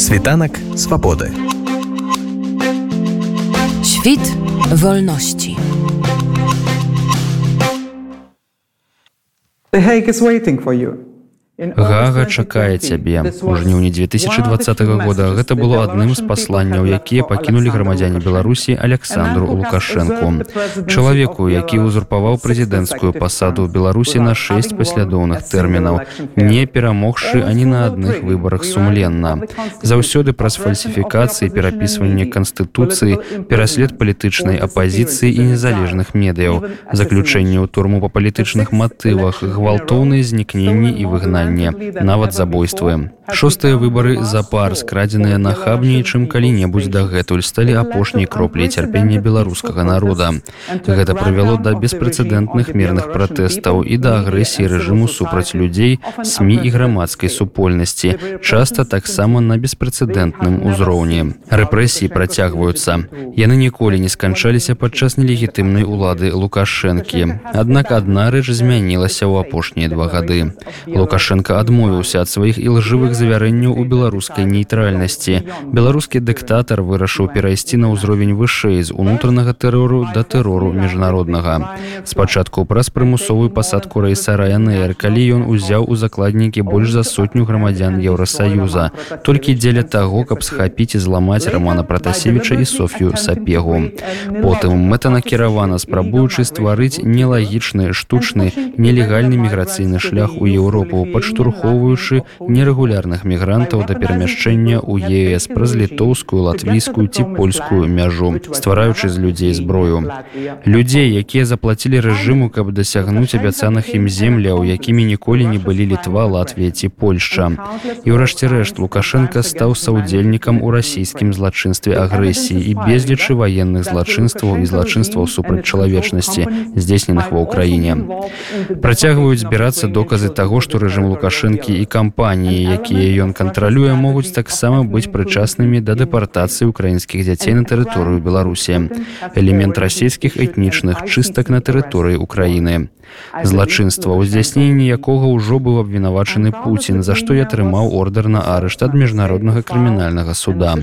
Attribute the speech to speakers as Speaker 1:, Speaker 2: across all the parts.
Speaker 1: Світанак свабоды.
Speaker 2: Świt wolności.
Speaker 3: The Hague is waiting for you.
Speaker 4: Гага чакае цябе. У жніўні 2020 года. гэта было адным з пасланняў якія пакінулі грамадзяне беларусі александру лукашэнку чалавеку які ўзурпаваў прэзідэнцкую пасаду ў беларусі на 6 паслядоўных тэрмінаў не перамогшы ані на адных выбарах сумленна. заўсёды праз фальсіфікацыі перапісванне канстытуцыі пераслед палітычнай апазіцыі і незалежных медыяў. Заключэнне ў турму па палітычных матывах гвалтоўныя знікненні і выгнанні паляванне нават забойствуем. Шостыя выбары запар скрадзеныя нахабней чым калі-небудзь дагэтуль сталі апошняй кропляй цярпення беларускага народа. Гэта прывяло да беспрэцэдэнтных мірных пратэстаў і да агрэсіі рэжыму супраць людзей сМ і грамадскай супольнасці часта таксама на беспрэцэдэнтным узроўні. Рэпрэсіі працягваюцца. Яны ніколі не сканчаліся падчас нелегітымнай улады лукашэнкі. Аднак адна рэч змянілася ў апошнія два гады. Лукашенко лукашенко адмовіўся ад сваіх ілжывых завярэнняў у беларускай нейтральнасці беларускі дыктатар вырашыў перайсці на ўзровень вышэй з унутранага тэрору да тэрору міжнароднага. Спачатку праз прымусовую пасадку рэйса райнр калі ён узяў у закладнікі больш за сотню грамадзян еўросаюза толькі дзеля таго каб схапіць і зламаць романа пратасевіча і софію сапегу. Потым мэтанакіравана спрабуючы стварыць нелагічны штучны нелегальны міграцыйны шлях у еўропу пачу падштурхоўваючы нерэгулярных мігрантаў да перамяшчэння ў ЕС праз літоўскую латвійскую ці польскую мяжу ствараючы з людзей зброю. Людзей якія заплацілі рэжыму каб дасягнуць абяцаных ім земляў якімі ніколі не былі літва Латвія ці Польшча. І ўрэшце рэшт лукашенко стаў саўдзельнікам у расійскім злачынстве агрэсіі і безлічы ваенных злачынстваў і злачынстваў супраць чалавечнасці здзейсненых ва ўкраіне. Працягваюць збірацца доказы таго што рэжым лукашэнкі і кампаніі якія ён кантралюе могуць таксама быць прычаснымі да дэпартацыі украінскіх дзяцей на тэрыторыю беларусі. Элемент расійскіх этнічных чыстак на тэрыторыі украіны злачынства ўздзяйсненні якога ўжо быў абвінавачаны Пуін за што я атрымаў ордер на арышт ад міжнароднага крымінальнага суда.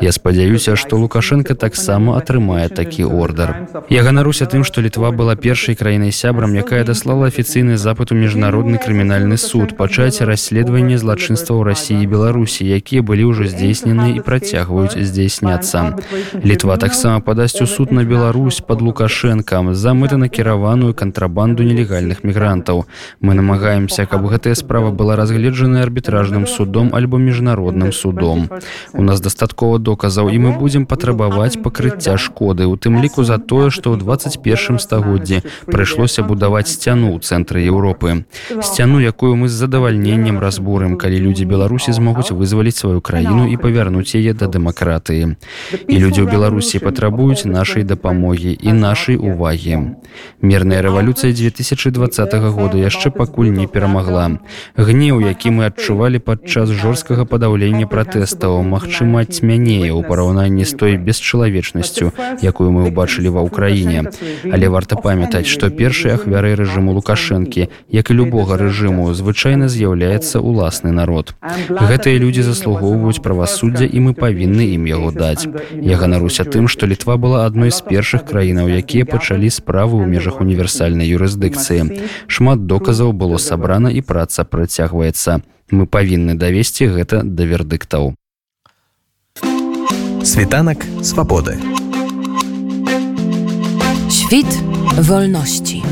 Speaker 4: Я спадзяюся што лукашенко таксама атрымае такі ордер я ганаруся тым што літва была першай краінай сябрам якая даслала афіцыйны запад у міжнародны крымінальны суд пачаць расследаванне злачынства ў рассіі беларусі якія былі ўжо здзейснены і працягваюць здзейсняцца. Літва таксама падасць у суд на Беларусь под лукашэнкам за мэтанакіраваную кантрабанду нелегальных мігрантаў мы намагаемся каб гэтая справа была разгледжаная арбітражным судом альбо міжнародным судом. У нас дастаткова доказаў і мы будзем патрабаваць пакрыцця шкоды. У тым ліку за тое што ў 21 стагоддзі прыйшлося будаваць сцяну ў цэнтры Еўропы сцяну якую мы з задавальненнем разбурым калі людзі беларусі змогуць вызваліць сваю краіну і павярнуць яе да дэмакратыі і людзі ў беларусі патрабуюць нашай дапамогі і нашай увагі мірная рэвалюцыя 2000 2020 года яшчэ пакуль не перамагла. Гнеў, які мы адчувалі падчас жорсткага падаўлення пратэстаў, магчыма, цьмянее ў параўнанні з той бесчалавечнасцю, якую мы ўбачылі ва ўкраіне. Але варта памятаць, што першай ахвярай рэжыму лукашэнкі, як і любога рэжыму, звычайна з'яўляецца ўласны народ. Гэтыя людзі заслугоўваюць правасуддзя і мы павінны ім яго даць. Я ганаруся тым, што літва была адной з першых краінаў, якія пачалі справы ў межах універсальнай юрысдыкцыі юрысдыкцыі. Шмат доказаў было сабрана і праца працягваецца. Мы павінны давесці гэта да вердыктаў.
Speaker 1: Світанак свабоды.
Speaker 2: Świt wolności.